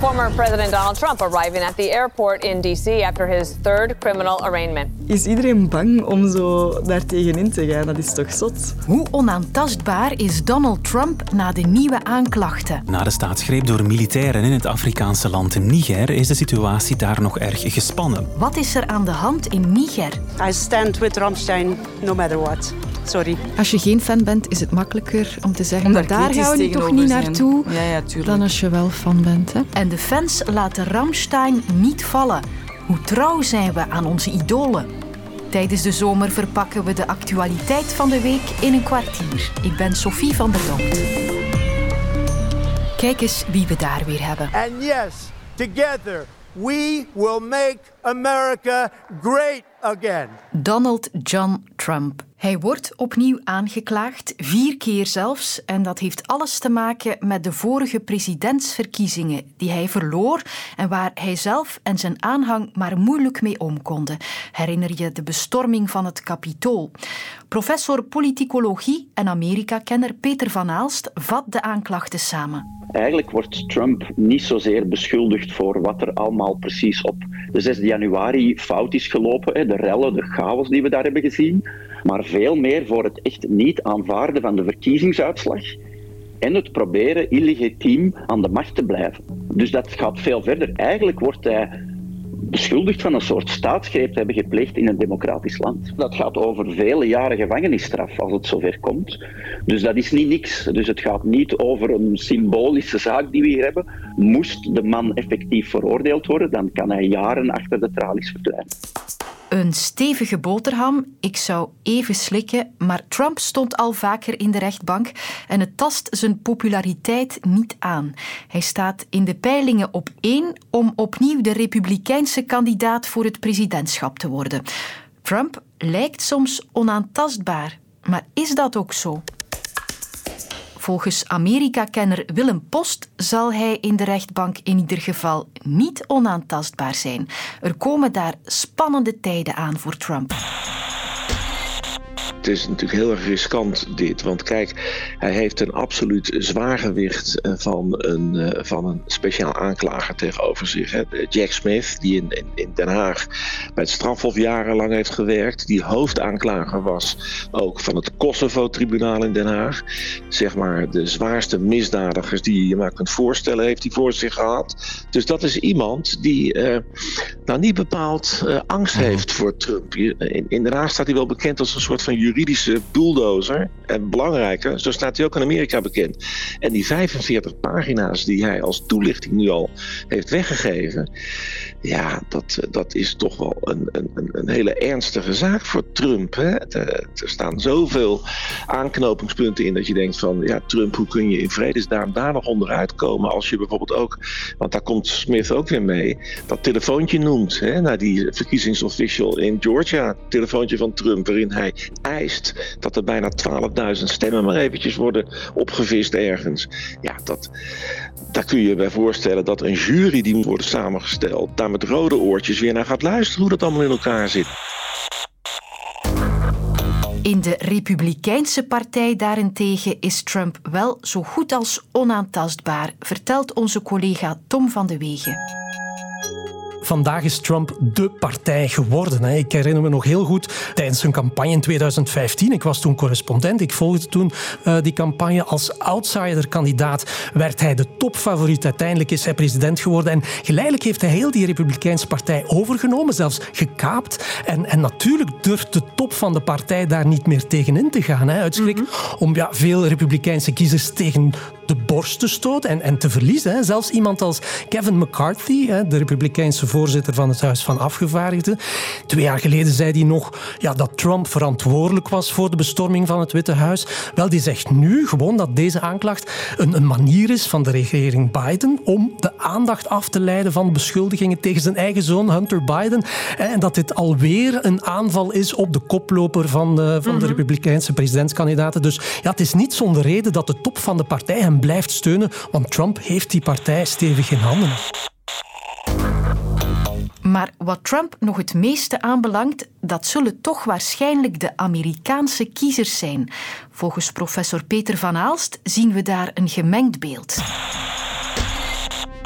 Former President Donald Trump arriving at the airport in D.C. after his third criminal arraignment. Is iedereen bang om zo daar tegenin te gaan? Dat is toch zot? Hoe onaantastbaar is Donald Trump na de nieuwe aanklachten? Na de staatsgreep door militairen in het Afrikaanse land Niger is de situatie daar nog erg gespannen. Wat is er aan de hand in Niger? I stand with Ramstein no matter what. Sorry. Als je geen fan bent, is het makkelijker om te zeggen... Om maar daar gaan we nu toch niet naartoe, ja, ja, tuurlijk. dan als je wel fan bent. Hè? En de fans laten Ramstein niet vallen. Hoe trouw zijn we aan onze idolen? Tijdens de zomer verpakken we de actualiteit van de week in een kwartier. Ik ben Sophie van der Donk. Kijk eens wie we daar weer hebben. And yes, together we will make America great again. Donald John Trump. Hij wordt opnieuw aangeklaagd, vier keer zelfs. En dat heeft alles te maken met de vorige presidentsverkiezingen die hij verloor en waar hij zelf en zijn aanhang maar moeilijk mee om konden. Herinner je de bestorming van het Capitool? Professor politicologie en Amerika-kenner Peter van Aalst vat de aanklachten samen. Eigenlijk wordt Trump niet zozeer beschuldigd voor wat er allemaal precies op de 6 januari fout is gelopen, de rellen, de chaos die we daar hebben gezien, maar veel meer voor het echt niet aanvaarden van de verkiezingsuitslag en het proberen illegitiem aan de macht te blijven. Dus dat gaat veel verder. Eigenlijk wordt hij beschuldigd van een soort staatsgreep te hebben gepleegd in een democratisch land. Dat gaat over vele jaren gevangenisstraf als het zover komt. Dus dat is niet niks. Dus het gaat niet over een symbolische zaak die we hier hebben. Moest de man effectief veroordeeld worden, dan kan hij jaren achter de tralies verdwijnen. Een stevige boterham. Ik zou even slikken, maar Trump stond al vaker in de rechtbank en het tast zijn populariteit niet aan. Hij staat in de peilingen op één om opnieuw de republikeinse kandidaat voor het presidentschap te worden. Trump lijkt soms onaantastbaar, maar is dat ook zo? Volgens Amerika-kenner Willem Post zal hij in de rechtbank in ieder geval niet onaantastbaar zijn. Er komen daar spannende tijden aan voor Trump. Het is natuurlijk heel erg riskant dit. Want kijk, hij heeft een absoluut zwaargewicht eh, van een, eh, van een speciaal aanklager tegenover zich. Hè. Jack Smith, die in, in, in Den Haag bij het strafhof jarenlang heeft gewerkt. Die hoofdaanklager was ook van het Kosovo-tribunaal in Den Haag. Zeg maar de zwaarste misdadigers die je je maar kunt voorstellen, heeft hij voor zich gehad. Dus dat is iemand die uh, nou niet bepaald uh, angst heeft voor Trump. In, in Den Haag staat hij wel bekend als een soort van juridische bulldozer. En belangrijker, zo staat hij ook in Amerika bekend. En die 45 pagina's die hij als toelichting nu al heeft weggegeven. Ja, dat, dat is toch wel een, een, een hele ernstige zaak voor Trump. Hè? Er, staan zoveel aanknopingspunten in dat je denkt van... ja, Trump, hoe kun je in vredesnaam daar nog onderuit komen... als je bijvoorbeeld ook, want daar komt Smith ook weer mee... dat telefoontje noemt hè, naar die verkiezingsofficial in Georgia. Telefoontje van Trump, waarin hij dat er bijna 12.000 stemmen maar eventjes worden opgevist ergens. Ja, dat, daar kun je je bij voorstellen dat een jury die moet worden samengesteld, daar met rode oortjes weer naar gaat luisteren hoe dat allemaal in elkaar zit. In de Republikeinse partij daarentegen is Trump wel zo goed als onaantastbaar, vertelt onze collega Tom van de Wegen vandaag is Trump de partij geworden. Ik herinner me nog heel goed tijdens zijn campagne in 2015. Ik was toen correspondent. Ik volgde toen uh, die campagne. Als outsider-kandidaat werd hij de topfavoriet. Uiteindelijk is hij president geworden. En geleidelijk heeft hij heel die Republikeinse partij overgenomen, zelfs gekaapt. En, en natuurlijk durft de top van de partij daar niet meer tegenin te gaan. Hè, uit schrik mm -hmm. om ja, veel Republikeinse kiezers tegen de borst te stoten en, en te verliezen. Hè. Zelfs iemand als Kevin McCarthy, hè, de Republikeinse voorzitter van het Huis van Afgevaardigden. Twee jaar geleden zei hij nog ja, dat Trump verantwoordelijk was voor de bestorming van het Witte Huis. Wel, die zegt nu gewoon dat deze aanklacht een, een manier is van de regering Biden om de aandacht af te leiden van beschuldigingen tegen zijn eigen zoon Hunter Biden. En dat dit alweer een aanval is op de koploper van de, van de mm -hmm. Republikeinse presidentskandidaten. Dus ja, het is niet zonder reden dat de top van de partij hem blijft steunen, want Trump heeft die partij stevig in handen. Maar wat Trump nog het meeste aanbelangt, dat zullen toch waarschijnlijk de Amerikaanse kiezers zijn. Volgens professor Peter van Aalst zien we daar een gemengd beeld.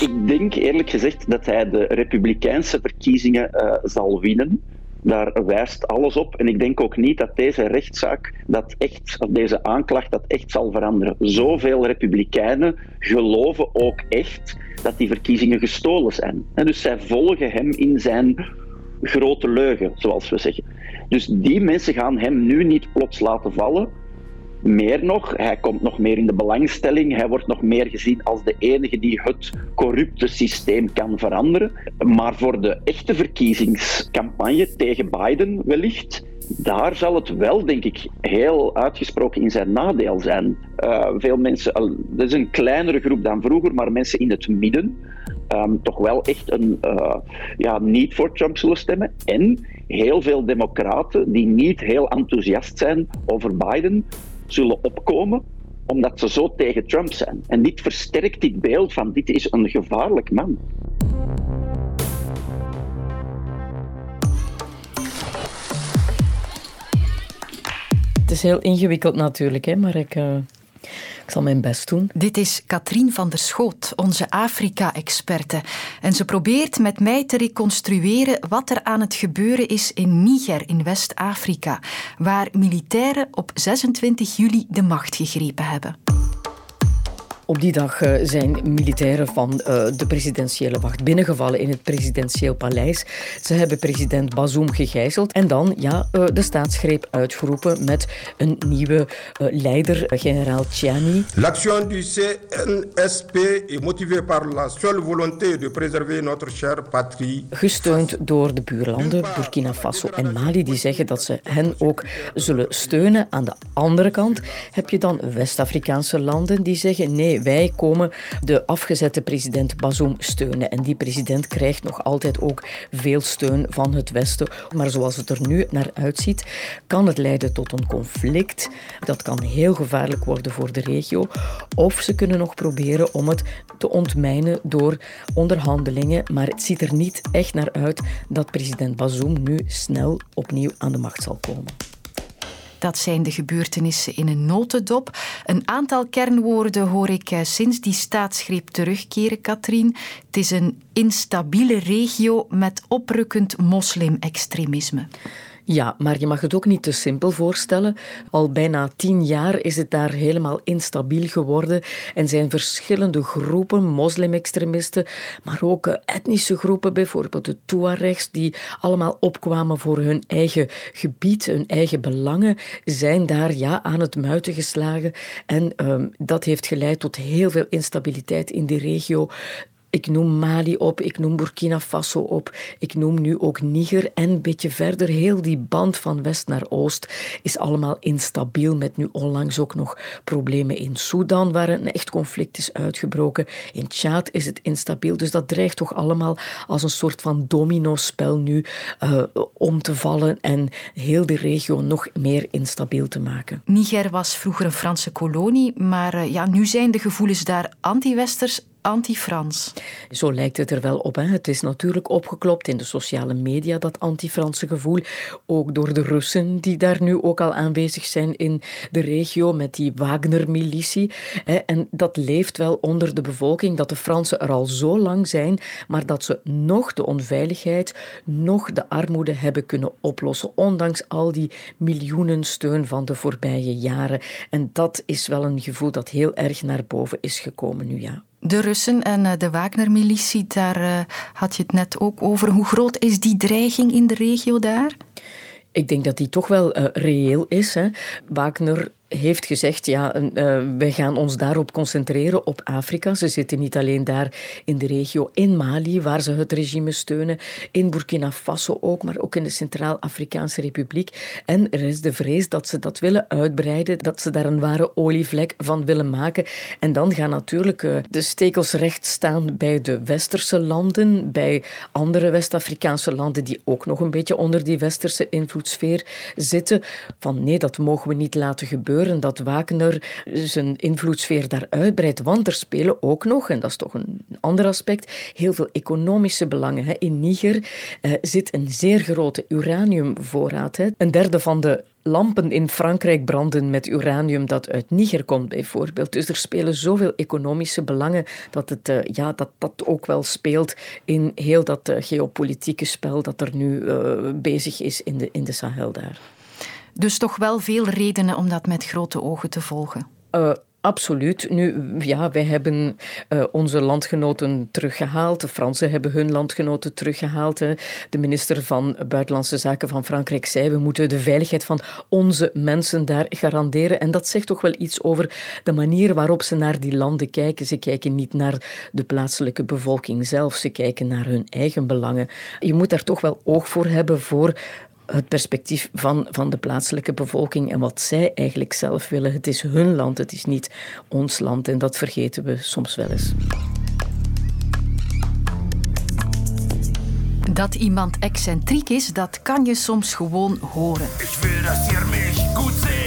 Ik denk eerlijk gezegd dat hij de Republikeinse verkiezingen uh, zal winnen. Daar wijst alles op. En ik denk ook niet dat deze rechtszaak, dat echt, of deze aanklacht, dat echt zal veranderen. Zoveel Republikeinen geloven ook echt dat die verkiezingen gestolen zijn. En dus zij volgen hem in zijn grote leugen, zoals we zeggen. Dus die mensen gaan hem nu niet plots laten vallen. Meer nog, hij komt nog meer in de belangstelling. Hij wordt nog meer gezien als de enige die het corrupte systeem kan veranderen. Maar voor de echte verkiezingscampagne tegen Biden wellicht, daar zal het wel, denk ik, heel uitgesproken in zijn nadeel zijn. Uh, veel mensen, dat is een kleinere groep dan vroeger, maar mensen in het midden, um, toch wel echt een, uh, ja, niet voor Trump zullen stemmen. En heel veel democraten die niet heel enthousiast zijn over Biden, zullen opkomen omdat ze zo tegen Trump zijn. En dit versterkt dit beeld van dit is een gevaarlijk man. Het is heel ingewikkeld natuurlijk, hè, maar ik, uh, ik zal mijn best doen. Dit is Katrien van der Schoot, onze Afrika-experte. En ze probeert met mij te reconstrueren wat er aan het gebeuren is in Niger in West-Afrika, waar militairen op 26 juli de macht gegrepen hebben. Op die dag eh, zijn militairen van eh, de presidentiële wacht binnengevallen in het presidentieel paleis. Ze hebben president Bazoum gegijzeld en dan ja, eh, de staatsgreep uitgeroepen met een nieuwe leider, generaal Tchiani. L'action du CNSP est motivée par la seule volonté de préserver notre chère patrie. Gesteund door de buurlanden Burkina Faso en Mali, die zeggen dat ze hen ook zullen steunen. Aan de andere kant heb je dan West-Afrikaanse landen die zeggen nee, wij komen de afgezette president Bazoum steunen. En die president krijgt nog altijd ook veel steun van het Westen. Maar zoals het er nu naar uitziet, kan het leiden tot een conflict. Dat kan heel gevaarlijk worden voor de regio. Of ze kunnen nog proberen om het te ontmijnen door onderhandelingen. Maar het ziet er niet echt naar uit dat president Bazoum nu snel opnieuw aan de macht zal komen. Dat zijn de gebeurtenissen in een notendop. Een aantal kernwoorden hoor ik eh, sinds die staatsgreep terugkeren, Katrien. Het is een instabiele regio met oprukkend moslimextremisme. Ja, maar je mag het ook niet te simpel voorstellen. Al bijna tien jaar is het daar helemaal instabiel geworden en zijn verschillende groepen, moslimextremisten, maar ook etnische groepen, bijvoorbeeld de Tuaregs, die allemaal opkwamen voor hun eigen gebied, hun eigen belangen, zijn daar ja, aan het muiten geslagen. En um, dat heeft geleid tot heel veel instabiliteit in die regio. Ik noem Mali op, ik noem Burkina Faso op, ik noem nu ook Niger en een beetje verder. Heel die band van west naar oost is allemaal instabiel, met nu onlangs ook nog problemen in Sudan, waar een echt conflict is uitgebroken. In Tjaad is het instabiel, dus dat dreigt toch allemaal als een soort van domino-spel nu uh, om te vallen en heel de regio nog meer instabiel te maken. Niger was vroeger een Franse kolonie, maar uh, ja, nu zijn de gevoelens daar anti-westers anti-Frans. Zo lijkt het er wel op. Hè. Het is natuurlijk opgeklopt in de sociale media, dat anti-Franse gevoel. Ook door de Russen, die daar nu ook al aanwezig zijn in de regio met die Wagner-militie. En dat leeft wel onder de bevolking, dat de Fransen er al zo lang zijn, maar dat ze nog de onveiligheid, nog de armoede hebben kunnen oplossen, ondanks al die miljoenen steun van de voorbije jaren. En dat is wel een gevoel dat heel erg naar boven is gekomen nu, ja. De Russen en eh, de Wagner-militie, daar eh, had je het net ook over. Hoe groot is die dreiging in de regio daar? Ik denk dat die toch wel uh, reëel is. Hè. Wagner heeft gezegd, ja, uh, wij gaan ons daarop concentreren, op Afrika. Ze zitten niet alleen daar in de regio, in Mali, waar ze het regime steunen, in Burkina Faso ook, maar ook in de Centraal-Afrikaanse Republiek. En er is de vrees dat ze dat willen uitbreiden, dat ze daar een ware olievlek van willen maken. En dan gaan natuurlijk uh, de stekels recht staan bij de westerse landen, bij andere West-Afrikaanse landen die ook nog een beetje onder die westerse invloedssfeer zitten. Van nee, dat mogen we niet laten gebeuren gebeuren dat Wagner zijn invloedssfeer daar uitbreidt. Want er spelen ook nog, en dat is toch een ander aspect, heel veel economische belangen. In Niger uh, zit een zeer grote uraniumvoorraad. Een derde van de lampen in Frankrijk branden met uranium dat uit Niger komt, bijvoorbeeld. Dus er spelen zoveel economische belangen dat het, uh, ja, dat, dat ook wel speelt in heel dat uh, geopolitieke spel dat er nu bezig is in de, in de Sahel daar. Dus toch wel veel redenen om dat met grote ogen te volgen. Absoluut. Nu, ja, wij hebben uh, onze landgenoten teruggehaald. De Fransen hebben hun landgenoten teruggehaald. Hè. De minister van Buitenlandse Zaken van Frankrijk zei: we moeten de veiligheid van onze mensen daar garanderen. En dat zegt toch wel iets over de manier waarop ze naar die landen kijken. Ze kijken niet naar de plaatselijke bevolking zelf, ze kijken naar hun eigen belangen. Je moet daar toch wel oog voor hebben voor het perspectief van, van de plaatselijke bevolking en wat zij eigenlijk zelf willen. Het is hun land, het is niet ons land en dat vergeten we soms wel eens. Dat iemand excentriek is, dat kan je soms gewoon horen. Ik wil dat mich goed ziet.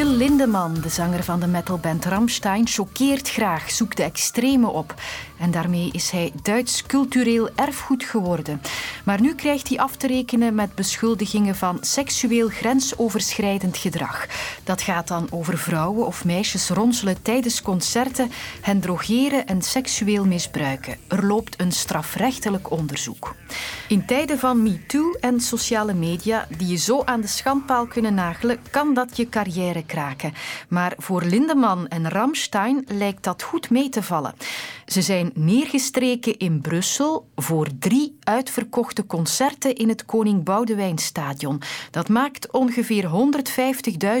Till de zanger van de metalband Rammstein, choqueert graag, zoekt de extreme op. En daarmee is hij Duits cultureel erfgoed geworden. Maar nu krijgt hij af te rekenen met beschuldigingen van seksueel grensoverschrijdend gedrag. Dat gaat dan over vrouwen of meisjes ronselen tijdens concerten, hen drogeren en seksueel misbruiken. Er loopt een strafrechtelijk onderzoek. In tijden van MeToo en sociale media die je zo aan de schandpaal kunnen nagelen, kan dat je carrière kraken. Maar voor Lindeman en Ramstein lijkt dat goed mee te vallen. Ze zijn neergestreken in Brussel voor drie uitverkochte concerten in het Koning Boudewijnstadion. Dat maakt ongeveer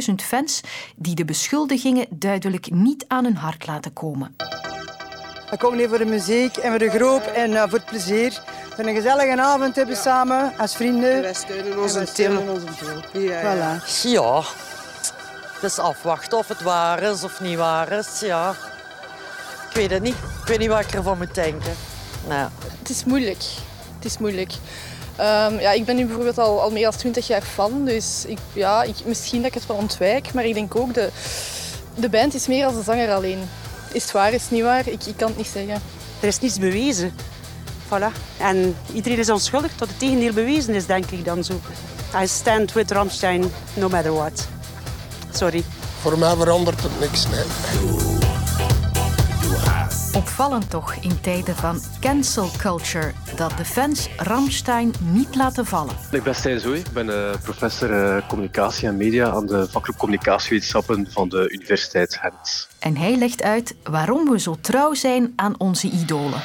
150.000 fans die de beschuldigingen duidelijk niet aan hun hart laten komen. We komen hier voor de muziek en voor de groep en uh, voor het plezier. Voor een gezellige avond hebben samen als vrienden. Wij steunen onze Tim. Ja, ja. Voilà. ja, dus afwachten of het waar is of niet waar is. Ja. Ik weet het niet. Ik weet niet wat ik ervan moet denken. Nou. Het is moeilijk. Het is moeilijk. Um, ja, ik ben nu bijvoorbeeld al, al meer dan 20 jaar fan, dus ik, ja, ik, misschien dat ik het wel ontwijk, maar ik denk ook de, de band is meer als de zanger alleen. Is het waar, is het niet waar? Ik, ik kan het niet zeggen. Er is niets bewezen. Voilà. En iedereen is onschuldig tot het tegendeel bewezen is, denk ik dan zo. I stand with Ramstein, no matter what. Sorry. Voor mij verandert het niks, nee. Opvallend toch in tijden van cancel culture dat de fans Ramstein niet laten vallen. Ik ben Stijn Zoe, ik ben uh, professor uh, communicatie en media aan de vakgroep communicatiewetenschappen van de Universiteit Gent. En hij legt uit waarom we zo trouw zijn aan onze idolen.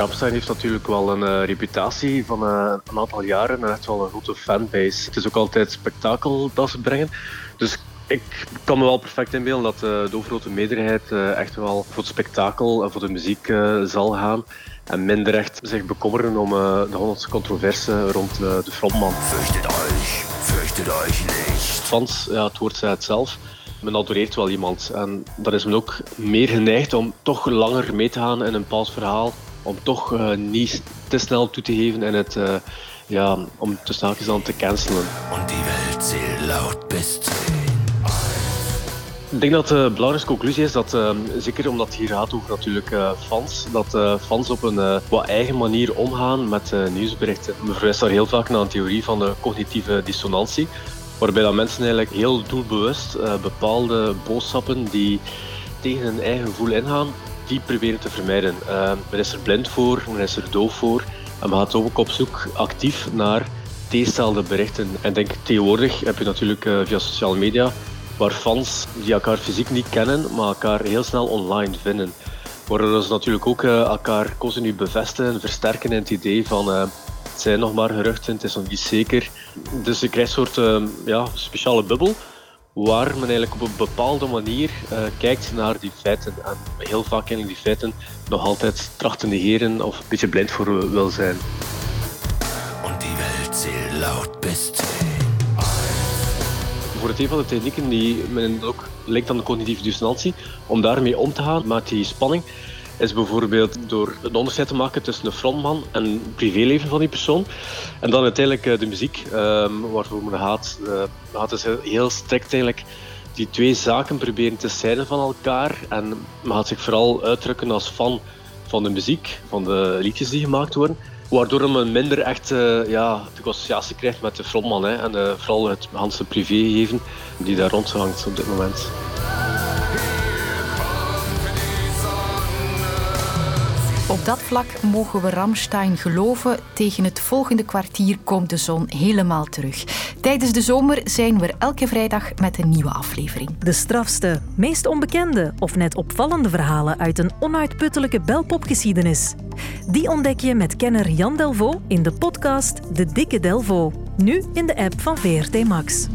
Ramstein heeft natuurlijk wel een uh, reputatie van uh, een aantal jaren en echt wel een grote fanbase. Het is ook altijd spektakel dat ze brengen. Dus ik kan me wel perfect inbeelden dat uh, de overgrote meerderheid echt wel voor het spektakel en voor de muziek zal gaan. En minder echt zich bekommeren om de Hollandse controverse rond de frontman. Fürchtet euch, fürchtet euch nicht. Fans, ja, het woord zei het zelf men adoreert wel iemand. En dan is men ook meer geneigd om toch langer mee te gaan in een bepaald verhaal om toch uh, niet te snel toe te geven en het, uh, ja, om te sneljes dan te cancelen. En die zählt laut bis ik denk dat de belangrijkste conclusie is dat, uh, zeker omdat het hier gaat over natuurlijk uh, fans, dat uh, fans op een wat eigen manier omgaan met nieuwsberichten. We verwijzen daar heel vaak naar een theorie van de cognitieve dissonantie, waarbij dat mensen eigenlijk heel doelbewust bepaalde boodschappen die tegen hun eigen gevoel ingaan, die proberen te vermijden. Uh, men is er blind voor, men is er doof voor. En men gaat ook op zoek actief naar tegenstelde berichten. En denk tegenwoordig heb je natuurlijk uh, via sociale media waar fans die elkaar fysiek niet kennen, maar elkaar heel snel online vinden. Waardoor ze natuurlijk ook uh, elkaar continu bevestigen en versterken in het idee van het zijn nog maar geruchten, het is nog niet zeker. Dus je krijgt een soort ja, speciale bubbel waar men eigenlijk op een bepaalde manier uh, kijkt naar die feiten. En heel vaak eigenlijk die feiten nog altijd tracht te negeren of een beetje blind voor wil zijn. En die zählt laut bis Voor het een van de technieken die men ook lijkt aan de cognitieve dissonantie, om daarmee om te gaan met die spanning, is bijvoorbeeld door een onderscheid te maken tussen de frontman en het privéleven van die persoon. En dan uiteindelijk eh, de muziek, um, waarvoor men gaat. Gaat dus heel strikt eigenlijk die twee zaken proberen te scheiden van elkaar. En men gaat zich vooral uitdrukken als fan van de muziek, van de liedjes die gemaakt worden. Waardoor men minder echt uh, ja, de associatie krijgt met de frontman. Hè, en vooral het Hanse privégeven die daar rondhangt op dit moment. Op dat vlak mogen we Ramstein geloven. Tegen het volgende kwartier komt de zon helemaal terug. Tijdens de zomer zijn we elke vrijdag met een nieuwe aflevering. De strafste, meest onbekende of net opvallende verhalen uit een onuitputtelijke belpopgeschiedenis. Die ontdek je met kenner Jan Delvaux in de podcast De Dikke Delvaux. Nu in de app van VRT Max.